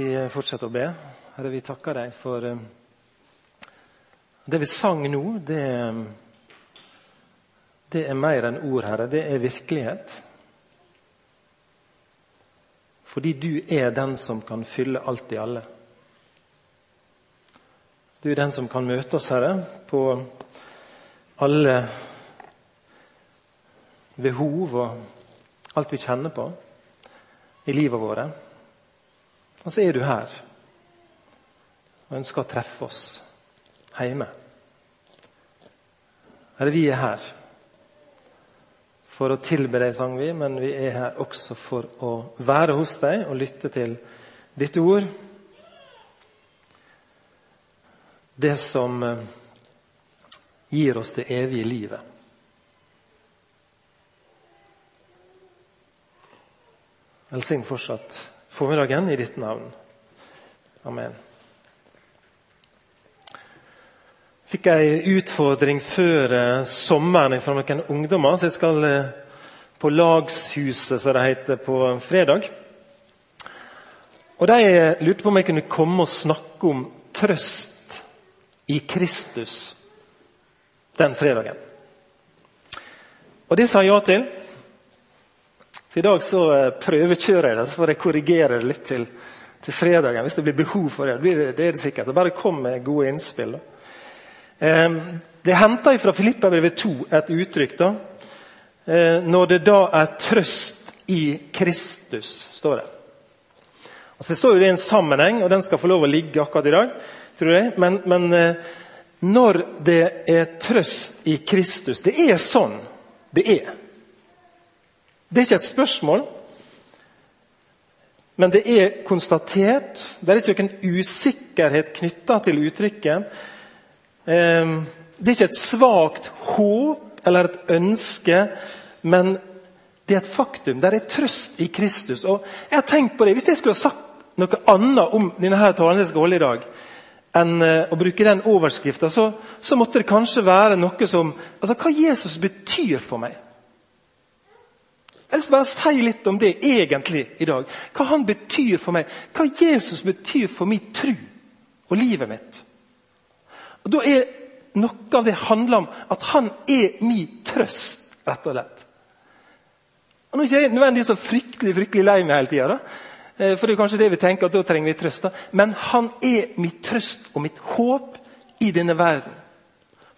Vi fortsetter å be. Herre, vi takker deg for eh, det vi sang nå. Det, det er mer enn ord, Herre. Det er virkelighet. Fordi du er den som kan fylle alt i alle. Du er den som kan møte oss, Herre, på alle behov og alt vi kjenner på i livet vårt. Og så er du her og ønsker å treffe oss hjemme. Eller vi er her for å tilbe deg, sang vi, men vi er her også for å være hos deg og lytte til ditt ord. Det som eh, gir oss det evige livet. Velsign fortsatt formiddagen i ditt navn. Amen. Fikk ei utfordring før eh, sommeren fra noen ungdommer, så jeg skal eh, på Lagshuset, som det heter, på fredag. Og De lurte på om jeg kunne komme og snakke om trøst i Kristus den fredagen. Og det sa jeg ja til. Så I dag så eh, prøvekjører jeg det, så får jeg korrigere det litt til, til fredagen. Hvis det blir behov for det. Det, er det er det sikkert. Bare kom med gode innspill. Eh, det er henta fra Filippabrevet 2 et uttrykk. da. Eh, når det da er trøst i Kristus, står det. Og så står jo det i en sammenheng, og den skal få lov å ligge akkurat i dag. tror jeg. Men, men eh, når det er trøst i Kristus Det er sånn det er. Det er ikke et spørsmål, men det er konstatert. Det er ikke noen usikkerhet knytta til uttrykket. Ehm, det er ikke et svakt håp eller et ønske, men det er et faktum. Det er trøst i Kristus. Og jeg har tenkt på det, Hvis jeg skulle ha sagt noe annet om denne talen jeg skal holde i dag, enn eh, å bruke den overskrifta, så, så, måtte det kanskje være noe som altså Hva Jesus betyr for meg. Jeg har lyst til bare si litt om det egentlig i dag. Hva han betyr for meg. Hva Jesus betyr for min tro og livet mitt. Og Da er noe av det handler om at han er min trøst, rett og slett. Og Nå er ikke nødvendigvis så fryktelig fryktelig lei meg hele tida. da. for det er kanskje det vi tenker at da trenger vi trøst. Da. Men han er mitt trøst og mitt håp i denne verden.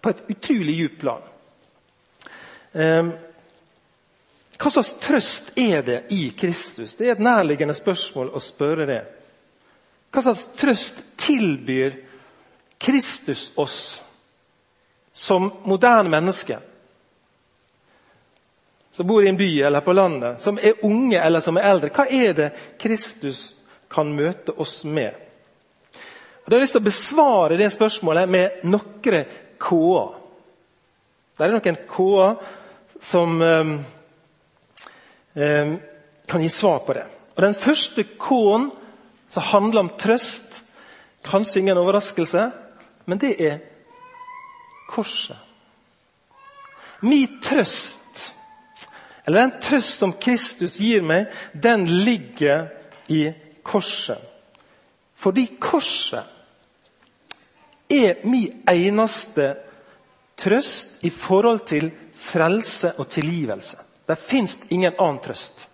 På et utrolig djupt plan. Um, hva slags trøst er det i Kristus? Det er et nærliggende spørsmål å spørre det. Hva slags trøst tilbyr Kristus oss som moderne mennesker? Som bor i en by eller på landet, som er unge eller som er eldre. Hva er det Kristus kan møte oss med? Og da har jeg lyst til å besvare det spørsmålet med noen K-er. Det er noen K-er som um, eh, kan gi svar på det. Og Den første K-en som handler om trøst, kanskje ingen overraskelse, men det er korset. Min trøst, eller den trøst som Kristus gir meg, den ligger i korset. Fordi korset er min eneste trøst i forhold til frelse og tilgivelse. Det fins ingen annen trøst.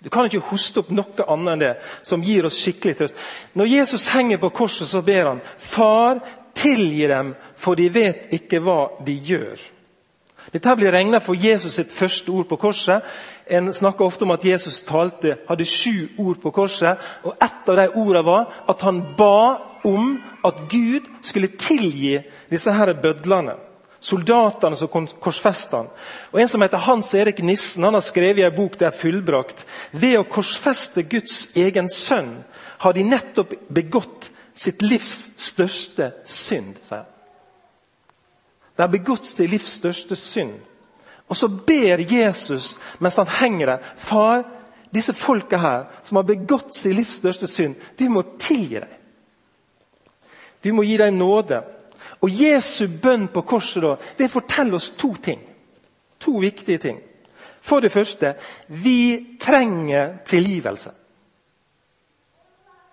Du kan ikke hoste opp noe annet enn det som gir oss skikkelig trøst. Når Jesus henger på korset, så ber han Far, tilgi dem, for de vet ikke hva de gjør. Dette blir regna for Jesus sitt første ord på korset. En snakker ofte om at Jesus talte, hadde sju ord på korset. og Et av de ordene var at han ba om at Gud skulle tilgi disse her bødlene soldatene som korsfesta han. Og En som heter Hans Erik Nissen han har skrevet i en bok det er fullbrakt. Ved å korsfeste Guds egen sønn har de nettopp begått sitt livs største synd. sier han. De har begått sitt livs største synd. Og så ber Jesus mens han henger der Far, disse folka her som har begått sitt livs største synd, du må tilgi dem. Du må gi dem nåde. Og Jesu bønn på korset da, det forteller oss to ting. To viktige ting. For det første vi trenger tilgivelse.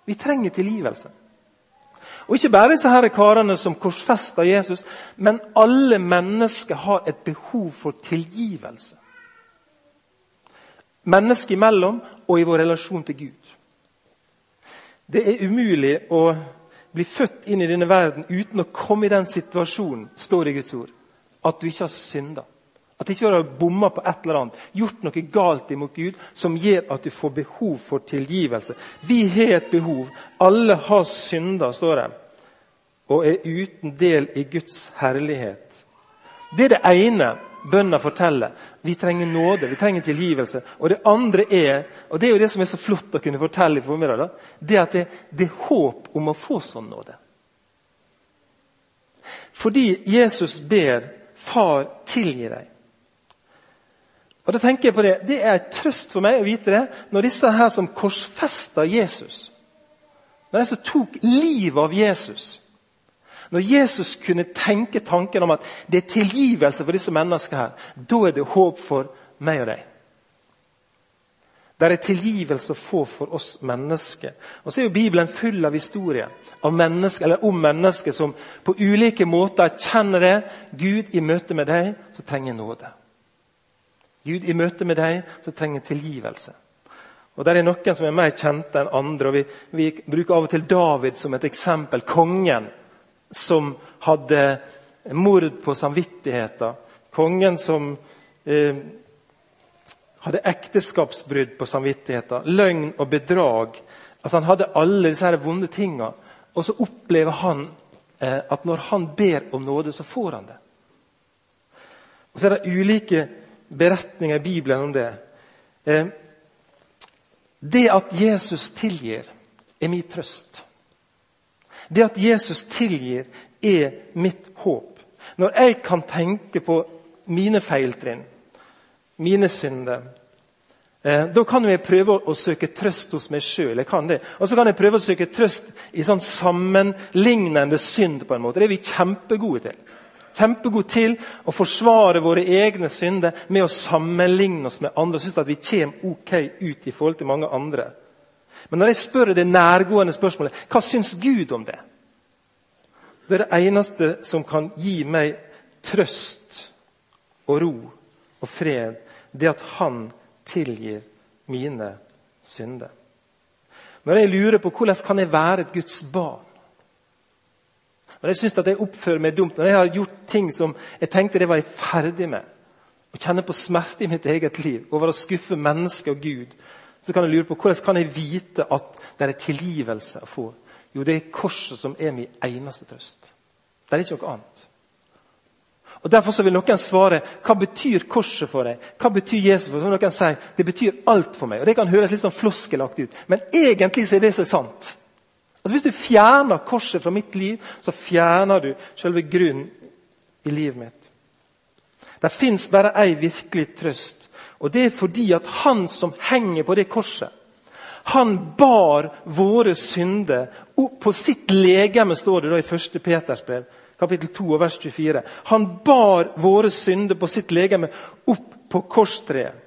Vi trenger tilgivelse. Og Ikke bare disse her karene som korsfester Jesus, men alle mennesker har et behov for tilgivelse. Mennesker imellom og i vår relasjon til Gud. Det er umulig å bli født inn i denne verden uten å komme i den situasjonen, står det i Guds ord, at du ikke har synda. At ikke du har bomma på et eller annet, gjort noe galt imot Gud som gjør at du får behov for tilgivelse. Vi har et behov. Alle har synda, står det, og er uten del i Guds herlighet. Det er det ene bønna forteller. Vi trenger nåde, vi trenger tilgivelse. Og det andre er, og det er jo det som er så flott å kunne fortelle i formiddag, det at det, det er håp om å få sånn nåde. Fordi Jesus ber 'Far, tilgi deg'. Og da tenker jeg på Det det er en trøst for meg å vite det når disse her som korsfesta Jesus, når de som tok livet av Jesus når Jesus kunne tenke tanken om at det er tilgivelse for disse menneskene, her, da er det håp for meg og deg. Det er tilgivelse å få for oss mennesker. Og så er jo Bibelen full av historier mennesker, om mennesker som på ulike måter kjenner det. Gud, i møte med deg så trenger nåde. Gud, i møte med deg så trenger tilgivelse. Og Der er noen som er mer kjente enn andre. og vi, vi bruker av og til David som et eksempel. Kongen som hadde mord på samvittigheten. Kongen som eh, hadde ekteskapsbrudd på samvittigheten. Løgn og bedrag. Altså Han hadde alle disse her vonde tinga. Og så opplever han eh, at når han ber om nåde, så får han det. Og Så er det ulike beretninger i Bibelen om det. Eh, det at Jesus tilgir, er min trøst. Det at Jesus tilgir, er mitt håp. Når jeg kan tenke på mine feiltrinn, mine synder eh, Da kan jeg prøve å, søke trøst hos meg sjøl. Og så kan jeg prøve å søke trøst i sånn sammenlignende synd. på en måte. Det er vi kjempegode til. Kjempegode til å forsvare våre egne synder med å sammenligne oss med andre og synes at vi kommer ok ut i forhold til mange andre. Men når jeg spør det nærgående spørsmålet hva syns Gud om det, det er det eneste som kan gi meg trøst og ro og fred, det at Han tilgir mine synder. Når jeg lurer på hvordan kan jeg være et Guds barn Når jeg syns at jeg oppfører meg dumt, når jeg har gjort ting som jeg tenkte det var jeg ferdig med, og kjenner på smerte i mitt eget liv over å skuffe mennesker og Gud, så kan jeg lure på hvordan kan jeg vite at det er tilgivelse å få. Jo, det er korset som er min eneste trøst. Det er ikke noe annet. Og Derfor vil noen svare hva betyr korset for deg? Hva betyr Jesus for deg? Så noen sier det betyr alt for meg. Og Det kan høres litt sånn floskelaktig ut, men egentlig så er det så sant. Altså Hvis du fjerner korset fra mitt liv, så fjerner du selve grunnen i livet mitt. Det fins bare ei virkelig trøst, og det er fordi at han som henger på det korset, han bar våre synder opp på sitt legeme, står det da i 1. Peters brev, kapittel 2, vers 24. Han bar våre synder på sitt legeme opp på korstreet.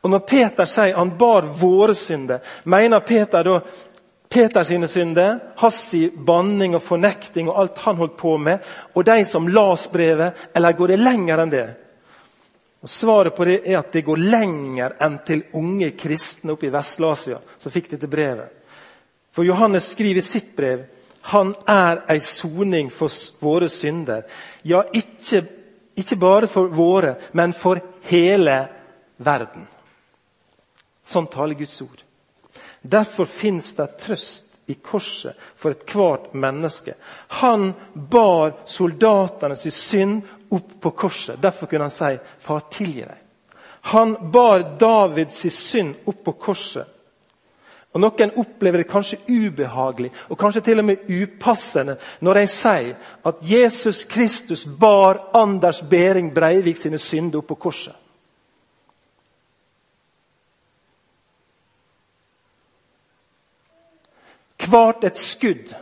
Og Når Peter sier han bar våre synder, mener Peter da Peters synder, hans banning og fornekting og alt han holdt på med, og de som las brevet, eller går det lenger enn det? Og Svaret på det er at det går lenger enn til unge kristne oppe i Vest-Asia som fikk dette brevet. For Johannes skriver i sitt brev han er ei soning for våre synder. Ja, ikke, ikke bare for våre, men for hele verden. Sånn taler Guds ord. Derfor fins det trøst i korset for ethvert menneske. Han bar soldatenes synd opp på korset. Derfor kunne han si, 'Far, tilgi deg'. Han bar Davids synd opp på korset. Og Noen opplever det kanskje ubehagelig og kanskje til og med upassende når de sier at Jesus Kristus bar Anders Behring Breivik sine synder opp på korset. Hvert et skudd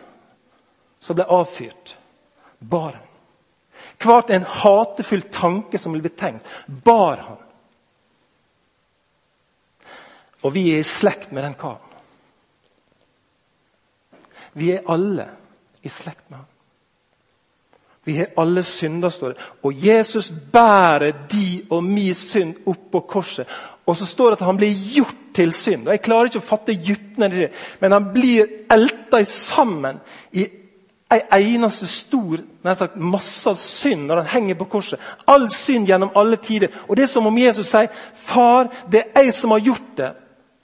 som ble avfyrt, bar han. Hvert en hatefull tanke som ble betenkt, bar han. Og vi er i slekt med den karen. Vi er alle i slekt med han. Vi har alle synder, står det. Og Jesus bærer de og mi synd opp på korset. Og så står det at han blir gjort til synd. Og Jeg klarer ikke å fatte dypene i det, men han blir elta sammen i en eneste stor sagt, masse av synd når han henger på korset. All synd gjennom alle tider. Og Det er som om Jesus sier, 'Far, det er jeg som har gjort det.'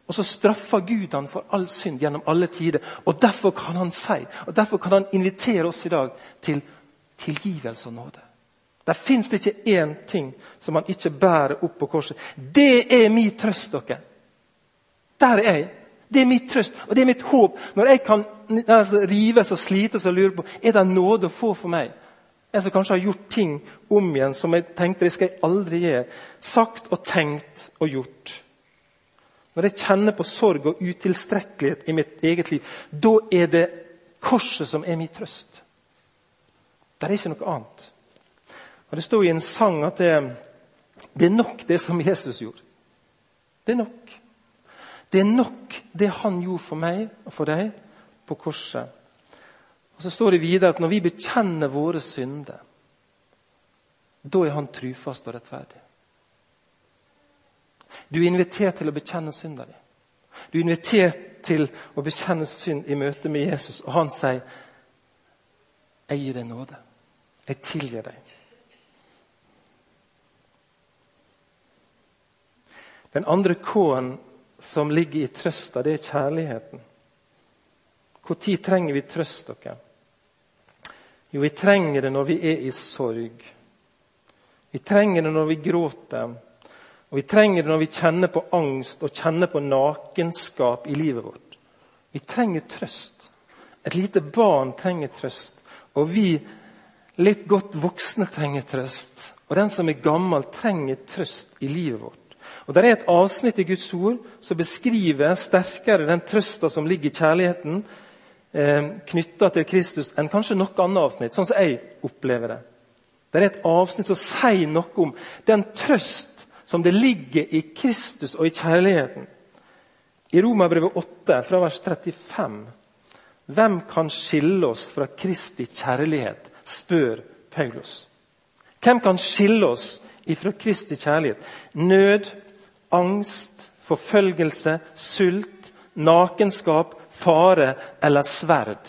Og så straffer Gud han for all synd gjennom alle tider. Og Derfor kan han si, og derfor kan han invitere oss i dag til tilgivelse og nåde. Der fins det ikke én ting som han ikke bærer opp på korset. Det er min trøst, dere. Der er jeg. Det er mitt trøst og det er mitt håp. Når jeg kan rives og slites og lure på er det nåde å få for meg. Jeg som kanskje har gjort ting om igjen som jeg tenkte det skal jeg aldri gjøre. Sagt og tenkt og gjort. Når jeg kjenner på sorg og utilstrekkelighet i mitt eget liv, da er det korset som er min trøst. Det er ikke noe annet. Og Det står i en sang at det, det er nok det som Jesus gjorde. Det er nok. Det er nok det han gjorde for meg og for deg på korset. Og Så står det videre at når vi bekjenner våre synder, da er han trufast og rettferdig. Du er invitert til å bekjenne synda di. Du er invitert til å bekjenne synd i møte med Jesus, og han sier, 'Jeg gir deg nåde. Jeg tilgir deg.' Den andre K-en som ligger i trøsta, det er kjærligheten. Når trenger vi trøst, dere? Jo, vi trenger det når vi er i sorg. Vi trenger det når vi gråter. Og vi trenger det når vi kjenner på angst og kjenner på nakenskap i livet vårt. Vi trenger trøst. Et lite barn trenger trøst. Og vi litt godt voksne trenger trøst. Og den som er gammel, trenger trøst i livet vårt. Og Det er et avsnitt i Guds ord som beskriver sterkere den trøsta som ligger i kjærligheten eh, knytta til Kristus, enn kanskje noe annet avsnitt, sånn som jeg opplever det. Det er et avsnitt som sier noe om den trøst som det ligger i Kristus og i kjærligheten. I Romerbrevet 8, fra vers 35. Hvem kan skille oss fra Kristi kjærlighet, spør Paulus. Hvem kan skille oss ifra Kristi kjærlighet? Nød, angst, forfølgelse, sult, nakenskap, fare eller sverd.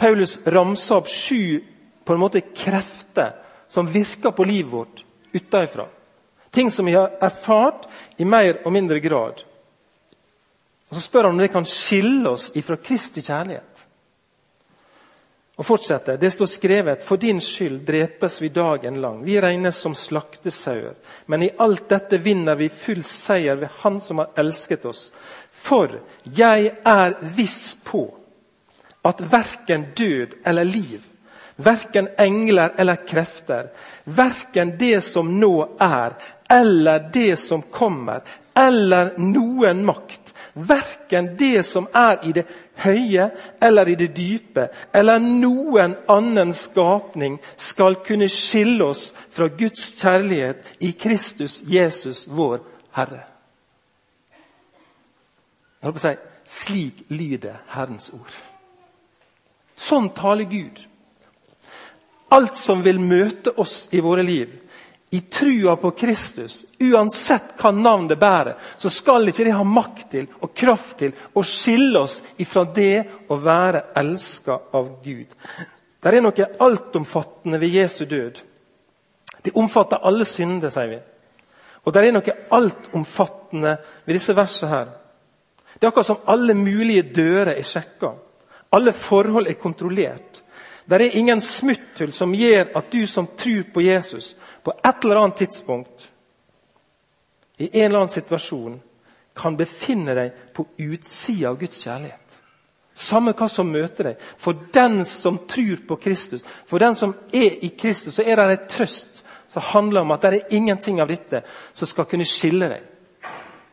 Paulus ramser opp sju på en måte krefter som virker på livet vårt utenfra. Ting som vi har erfart i mer og mindre grad. Og Så spør han om det kan skille oss ifra Kristi kjærlighet. Og fortsetter. Det står skrevet For din skyld drepes vi dagen lang. Vi regnes som slaktesauer. Men i alt dette vinner vi full seier ved Han som har elsket oss. For jeg er viss på at verken død eller liv, verken engler eller krefter, verken det som nå er, eller det som kommer, eller noen makt, verken det som er i det høye eller i det dype, eller noen annen skapning skal kunne skille oss fra Guds kjærlighet i Kristus Jesus, vår Herre. Jeg holdt på å si, Slik lyder Herrens ord. Sånn taler Gud. Alt som vil møte oss i våre liv, i trua på Kristus, uansett hva navn det bærer, så skal ikke det ha makt til og kraft til å skille oss ifra det å være elska av Gud. Det er noe altomfattende ved Jesu død. Det omfatter alle synder, sier vi. Og det er noe altomfattende ved disse versene her. Det er akkurat som alle mulige dører er sjekka. Alle forhold er kontrollert. Det er ingen smutthull som gjør at du som tror på Jesus, på et eller annet tidspunkt i en eller annen situasjon kan befinne deg på utsida av Guds kjærlighet. Samme hva som møter deg. For den som tror på Kristus, for den som er i Kristus, så er det en trøst som handler om at det er ingenting av dette som skal kunne skille deg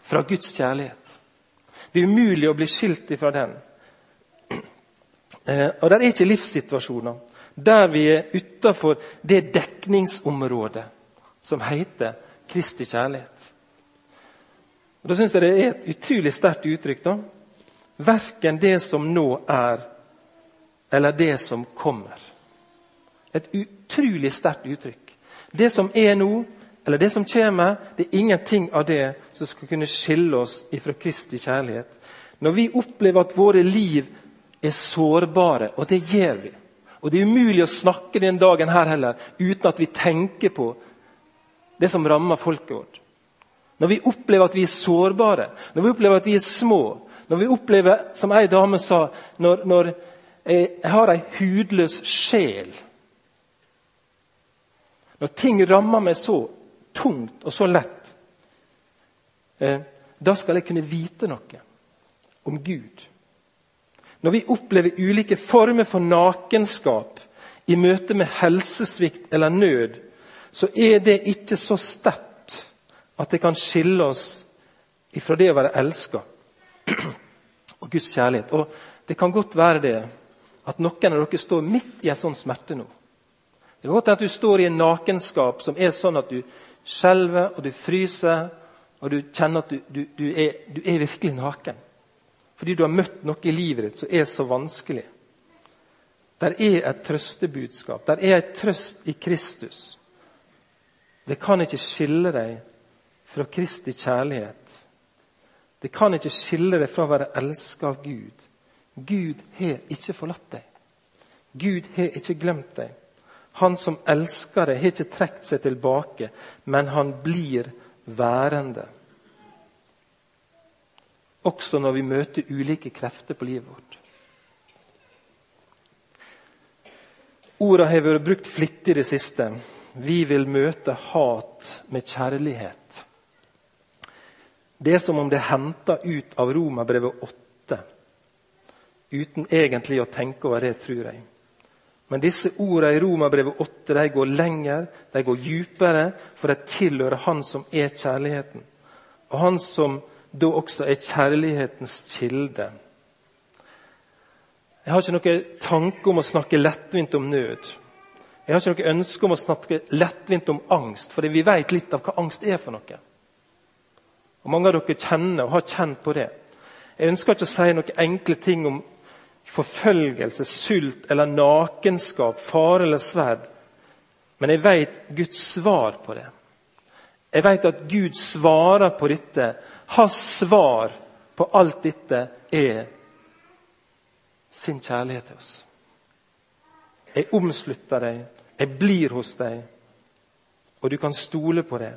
fra Guds kjærlighet. Det er umulig å bli skilt ifra den. Eh, og Det er ikke livssituasjoner der vi er utafor det dekningsområdet som heter Kristi kjærlighet. Og Da syns jeg det er et utrolig sterkt uttrykk. da. Verken det som nå er, eller det som kommer. Et utrolig sterkt uttrykk. Det som er nå, eller det som kommer, det er ingenting av det som skal kunne skille oss fra Kristi kjærlighet. Når vi opplever at våre liv er sårbare, og det gjør vi Og det er umulig å snakke den dagen her heller uten at vi tenker på det som rammer folket vårt. Når vi opplever at vi er sårbare, når vi opplever at vi er små, når vi opplever, som ei dame sa, når, når jeg har ei hudløs sjel Når ting rammer meg så tungt og så lett, eh, da skal jeg kunne vite noe om Gud. Når vi opplever ulike former for nakenskap i møte med helsesvikt eller nød, så er det ikke så sterkt at det kan skille oss ifra det å være elska og Guds kjærlighet. Og Det kan godt være det at noen av dere står midt i en sånn smerte nå. Det kan godt være at du står i en nakenskap som er sånn at du skjelver og du fryser, og du kjenner at du, du, du, er, du er virkelig naken. Fordi du har møtt noe i livet ditt som er så vanskelig. Der er et trøstebudskap. Der er et trøst i Kristus. Det kan ikke skille deg fra Kristi kjærlighet. Det kan ikke skille deg fra å være elska av Gud. Gud har ikke forlatt deg. Gud har ikke glemt deg. Han som elsker deg, har ikke trukket seg tilbake, men han blir værende. Også når vi møter ulike krefter på livet vårt. Orda har vært brukt flittig i det siste. Vi vil møte hat med kjærlighet. Det er som om det er henta ut av Romerbrevet 8, uten egentlig å tenke over det, tror jeg. Men disse ordene i Romerbrevet 8 de går lenger, de går dypere, for de tilhører Han som er kjærligheten. Og Han som da også er kjærlighetens kilde. Jeg har ikke noen tanke om å snakke lettvint om nød. Jeg har ikke noe ønske om å snakke lettvint om angst, for vi vet litt av hva angst er for noe. Og Mange av dere kjenner og har kjent på det. Jeg ønsker ikke å si noen enkle ting om forfølgelse, sult eller nakenskap, fare eller sverd. Men jeg vet Guds svar på det. Jeg vet at Gud svarer på dette. Hans svar på alt dette er sin kjærlighet til oss. Jeg omslutter deg, jeg blir hos deg, og du kan stole på det.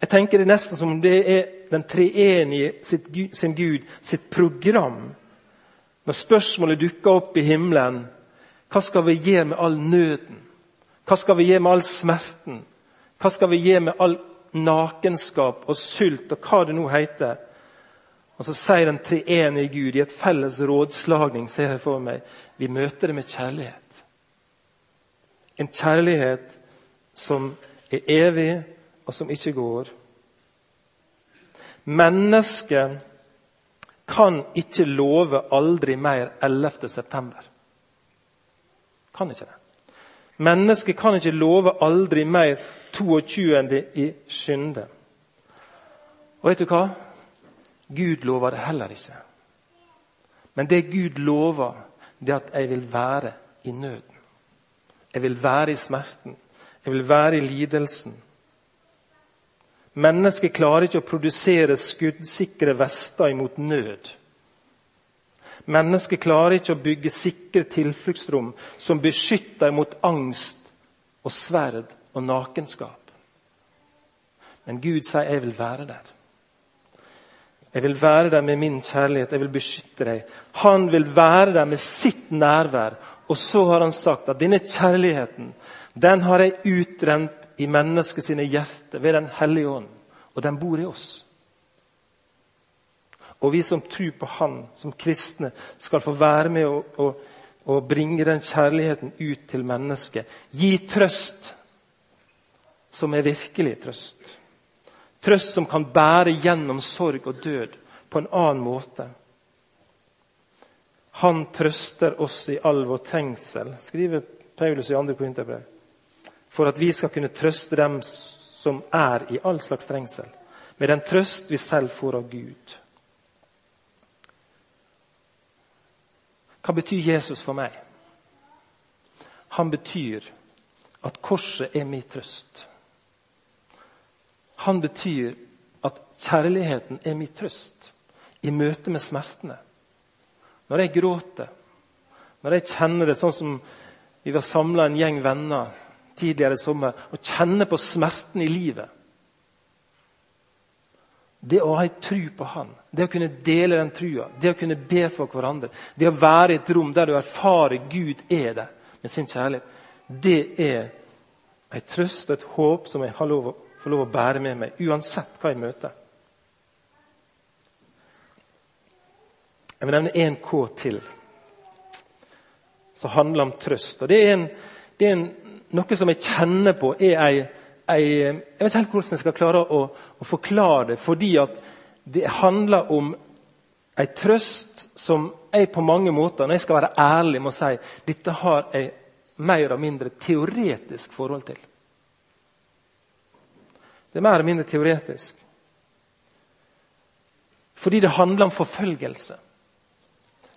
Jeg tenker Det nesten som om det er den treenige sin Gud sitt program. Når spørsmålet dukker opp i himmelen hva skal vi gjøre med all nøden? Hva skal vi gjøre med all smerten? Hva skal vi gjøre med all nakenskap og sult og hva det nå heter? Og Så sier den treenige Gud i et felles rådslagning ser jeg for meg, vi møter det med kjærlighet. En kjærlighet som er evig, og som ikke går. Mennesket kan ikke love aldri mer 11. september. Kan ikke det. Mennesket kan ikke love aldri mer 22. i skynde. Og vet du hva? Gud lover det heller ikke. Men det Gud lover, det er at jeg vil være i nøden. Jeg vil være i smerten. Jeg vil være i lidelsen. Mennesket klarer ikke å produsere skuddsikre vester imot nød. Mennesket klarer ikke å bygge sikre tilfluktsrom som beskytter mot angst og sverd og nakenskap. Men Gud sier 'jeg vil være der'. Jeg vil være der med min kjærlighet. Jeg vil beskytte deg. Han vil være der med sitt nærvær og så har han sagt at denne kjærligheten den har jeg utrent i menneskets hjerter ved Den hellige ånd. Og den bor i oss. Og vi som tror på Han som kristne, skal få være med og, og, og bringe den kjærligheten ut til mennesket. Gi trøst som er virkelig trøst. Trøst som kan bære gjennom sorg og død på en annen måte. Han trøster oss i all vår trengsel, skriver Paulus i 2. Korinterbrev. For at vi skal kunne trøste dem som er i all slags trengsel, med den trøst vi selv får av Gud. Hva betyr Jesus for meg? Han betyr at korset er min trøst. Han betyr at kjærligheten er min trøst i møte med smertene. Når jeg gråter, når jeg kjenner det sånn som vi var samla en gjeng venner tidligere i sommer, og kjenner på smerten i livet Det å ha ei tru på Han, det å kunne dele den trua, det å kunne be for hverandre, det å være i et rom der du erfarer Gud er der med sin kjærlighet, det er ei trøst og et håp som jeg har lov, får lov å bære med meg, uansett hva jeg møter. Jeg vil nevne én K til, som handler om trøst. Og Det er, en, det er en, noe som jeg kjenner på er ei, ei, Jeg vet ikke helt hvordan jeg skal klare å, å forklare det. Fordi at det handler om ei trøst som jeg på mange måter, når jeg skal være ærlig, må si dette har jeg mer eller mindre teoretisk forhold til. Det er mer eller mindre teoretisk. Fordi det handler om forfølgelse.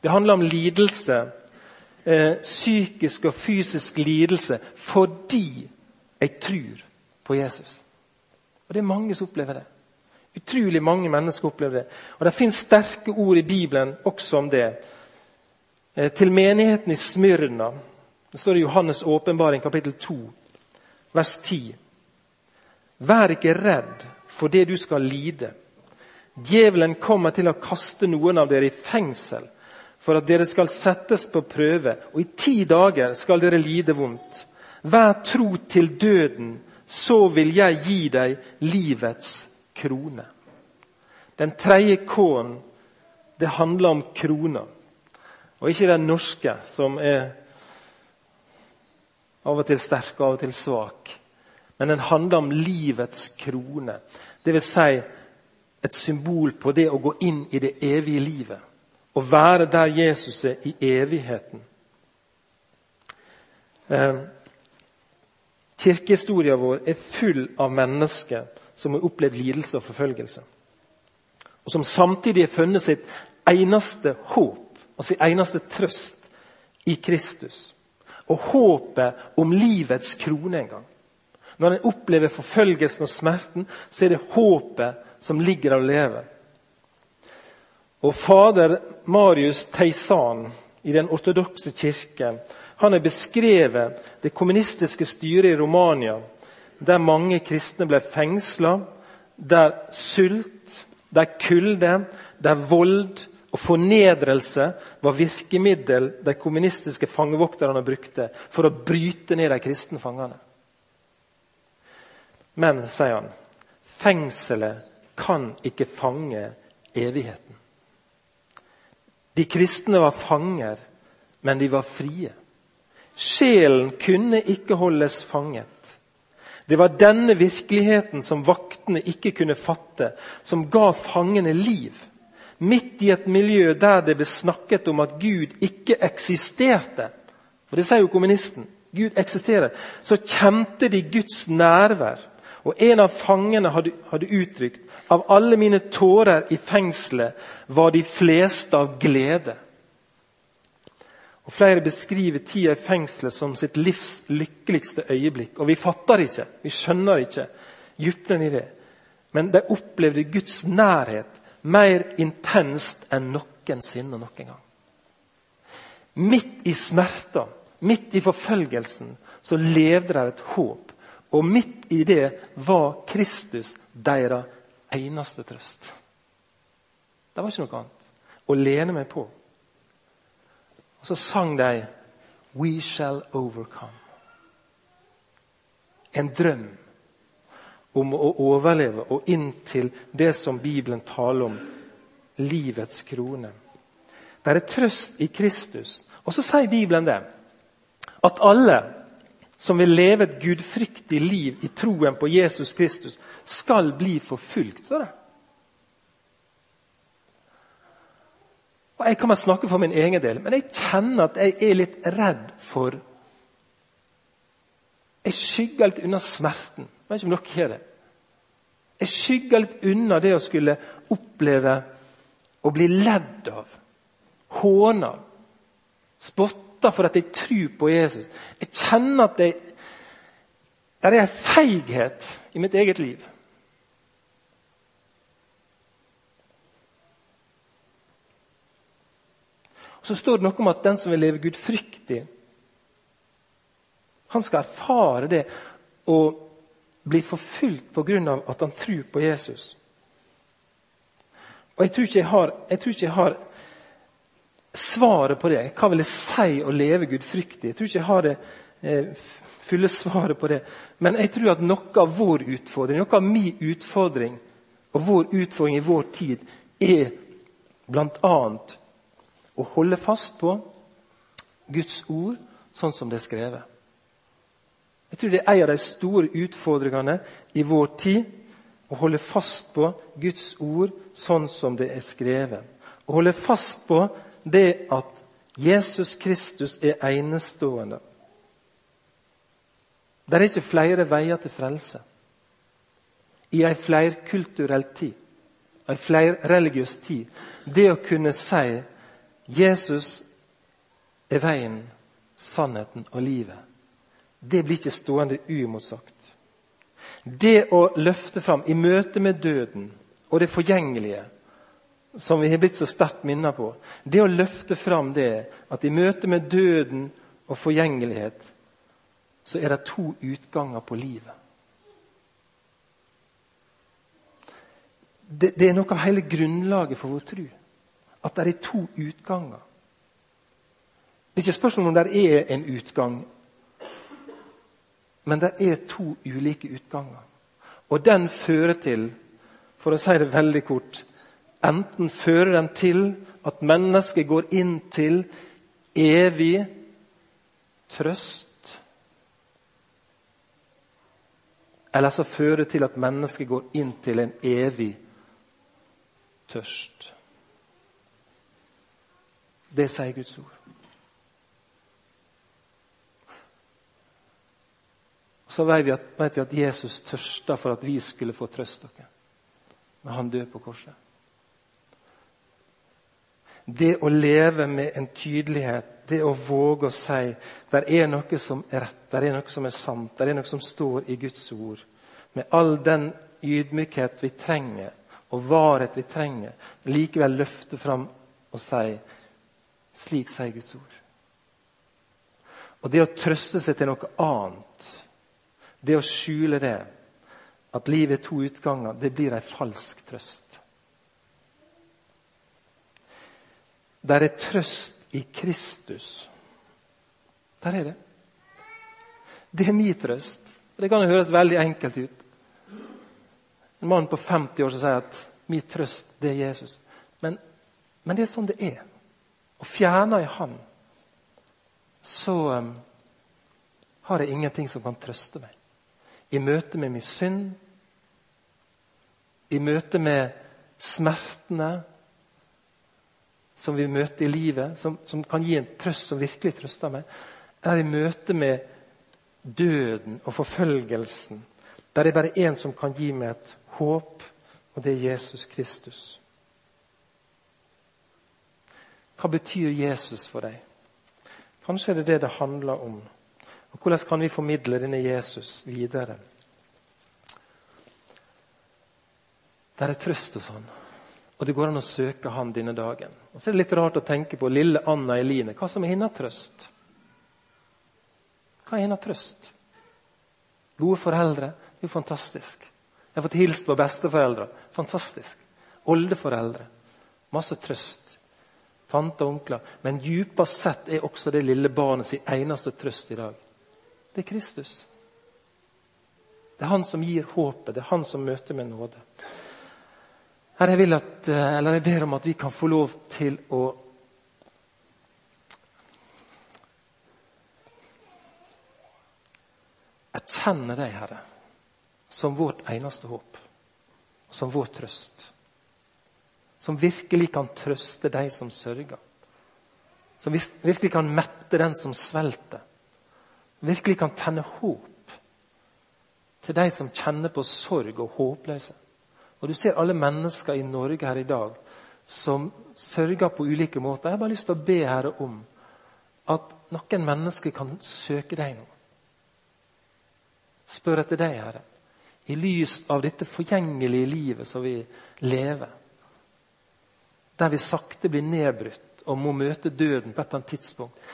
Det handler om lidelse. Eh, psykisk og fysisk lidelse fordi jeg tror på Jesus. Og Det er mange som opplever det. Utrolig mange mennesker opplever det. Og Det finnes sterke ord i Bibelen også om det. Eh, til menigheten i Smyrna det står i Johannes' åpenbaring, kapittel 2, vers 10. Vær ikke redd for det du skal lide. Djevelen kommer til å kaste noen av dere i fengsel for at dere skal settes på prøve, og i ti dager skal dere lide vondt. Vær tro til døden, så vil jeg gi deg livets krone. Den tredje K-en, det handler om krona. Og ikke den norske, som er av og til sterk og av og til svak. Men den handler om livets krone. Dvs. Si et symbol på det å gå inn i det evige livet. Å være der Jesus er i evigheten. Eh, Kirkehistorien vår er full av mennesker som har opplevd lidelse og forfølgelse. Og som samtidig har funnet sitt eneste håp og sin eneste trøst i Kristus og håpet om livets krone en gang. Når en opplever forfølgelsen og smerten, så er det håpet som ligger der og lever. Og Fader Marius Teisan i den ortodokse kirken han har beskrevet det kommunistiske styret i Romania, der mange kristne ble fengsla, der sult, der kulde, der vold og fornedrelse var virkemiddel de kommunistiske fangevokterne brukte for å bryte ned de kristne fangene. Men, sier han, fengselet kan ikke fange evigheten. De kristne var fanger, men de var frie. Sjelen kunne ikke holdes fanget. Det var denne virkeligheten som vaktene ikke kunne fatte, som ga fangene liv midt i et miljø der det ble snakket om at Gud ikke eksisterte. For det sier jo kommunisten. Gud eksisterer. Så kjente de Guds nærvær. Og en av fangene hadde, hadde uttrykt av alle mine tårer i fengselet var de fleste av glede. Og Flere beskriver tida i fengselet som sitt livs lykkeligste øyeblikk. Og vi fatter ikke, vi skjønner ikke dypnen i det. Men de opplevde Guds nærhet mer intenst enn noensinne noen gang. Midt i smerter, midt i forfølgelsen, så levde de et håp. Og midt i det var Kristus deres eneste trøst. Det var ikke noe annet å lene meg på. Og så sang de 'We Shall Overcome'. En drøm om å overleve og inn til det som Bibelen taler om livets krone. Det er trøst i Kristus. Og så sier Bibelen det. At alle som vil leve et gudfryktig liv i troen på Jesus Kristus, skal bli forfulgt. Så det. Og Jeg kan bare snakke for min egen del, men jeg kjenner at jeg er litt redd for Jeg skygger litt unna smerten. Jeg vet ikke om dere har det. Jeg skygger litt unna det å skulle oppleve å bli ledd av, håna, Spotta for at jeg tror på Jesus. Jeg kjenner at det, er en feighet i mitt eget liv. Så står det noe om at den som vil leve gudfryktig, han skal erfare det og bli forfulgt pga. at han tror på Jesus. Og Jeg tror jeg har, jeg ikke jeg har svaret på det. Hva vil det si å leve gudfryktig? Jeg tror ikke jeg har det eh, fulle svaret på det. Men jeg tror at noe av vår utfordring, noe av min utfordring og vår utfordring i vår tid er bl.a. å holde fast på Guds ord sånn som det er skrevet. Jeg tror det er en av de store utfordringene i vår tid å holde fast på Guds ord sånn som det er skrevet. Å holde fast på det at Jesus Kristus er enestående. Det er ikke flere veier til frelse. I ei flerkulturell tid, ei flerreligiøs tid. Det å kunne si Jesus er veien, sannheten og livet, det blir ikke stående uimotsagt. Det å løfte fram i møte med døden og det forgjengelige, som vi har blitt så sterkt minnet på Det å løfte fram det at i møte med døden og forgjengelighet, så er det to utganger på livet. Det, det er noe av hele grunnlaget for vår tro. At det er to utganger. Det er ikke spørsmål om det er en utgang men det er to ulike utganger. Og den fører til, for å si det veldig kort Enten fører den til at mennesket går inn til evig trøst. Eller så fører det til at mennesket går inn til en evig tørst. Det sier Guds ord. så vet vi, at, vet vi at Jesus tørsta for at vi skulle få trøst dere. Men han døde på korset. Det å leve med en tydelighet, det å våge å si det er noe som er rett, det er noe som er sant, det er noe som står i Guds ord. Med all den ydmykhet vi trenger, og varhet vi trenger, likevel løfte fram og si slik sier Guds ord. Og det å trøste seg til noe annet det å skjule det, at livet er to utganger, det blir ei falsk trøst. Der er trøst i Kristus. Der er det. Det er min trøst. Det kan høres veldig enkelt ut. En mann på 50 år som sier at 'min trøst, det er Jesus'. Men, men det er sånn det er. Og fjerner jeg Han, så um, har jeg ingenting som kan trøste meg i møte med min synd, i møte med smertene som vi møter i livet, som, som kan gi en trøst som virkelig trøster meg, eller i møte med døden og forfølgelsen, der det er bare én som kan gi meg et håp, og det er Jesus Kristus. Hva betyr Jesus for deg? Kanskje er det det det handler om. Og Hvordan kan vi formidle denne Jesus videre? Det er trøst hos han, og det går an å søke han denne dagen. Og Så er det litt rart å tenke på lille Anna Eline. Hva som er hennes trøst? Hva er hennes trøst? Gode foreldre. Det er jo fantastisk. Jeg har fått hilst på besteforeldre. Fantastisk. Oldeforeldre. Masse trøst. Tante og onkler. Men djupest sett er også det lille barnet sin eneste trøst i dag det er Kristus. Det er han som gir håpet, det er han som møter med nåde. Herre, jeg, vil at, eh, eller jeg ber om at vi kan få lov til å erkjenne deg, Herre, som vårt eneste håp. Som vår trøst. Som virkelig kan trøste de som sørger. Som virkelig kan mette den som svelter virkelig kan tenne håp til de som kjenner på sorg og håpløse. Og Du ser alle mennesker i Norge her i dag som sørger på ulike måter. Jeg har bare lyst til å be Herre om at noen mennesker kan søke deg nå. Spør etter deg, Herre, i lys av dette forgjengelige livet som vi lever. Der vi sakte blir nedbrutt og må møte døden på et eller annet tidspunkt.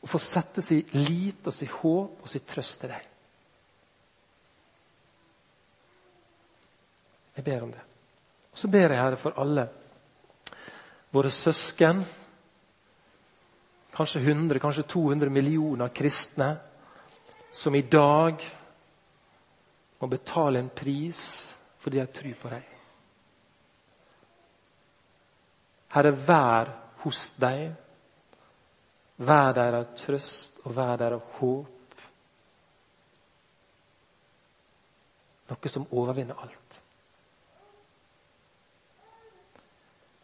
Og få sette sin lit og sin håp og sin trøst til deg. Jeg ber om det. Og så ber jeg, Herre, for alle våre søsken kanskje 100, kanskje 200 millioner kristne som i dag må betale en pris fordi de tror på deg. Herre, vær hos deg. Vær deres trøst og vær deres håp. Noe som overvinner alt.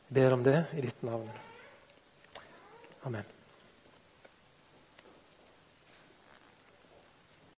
Jeg ber om det i ditt navn. Amen.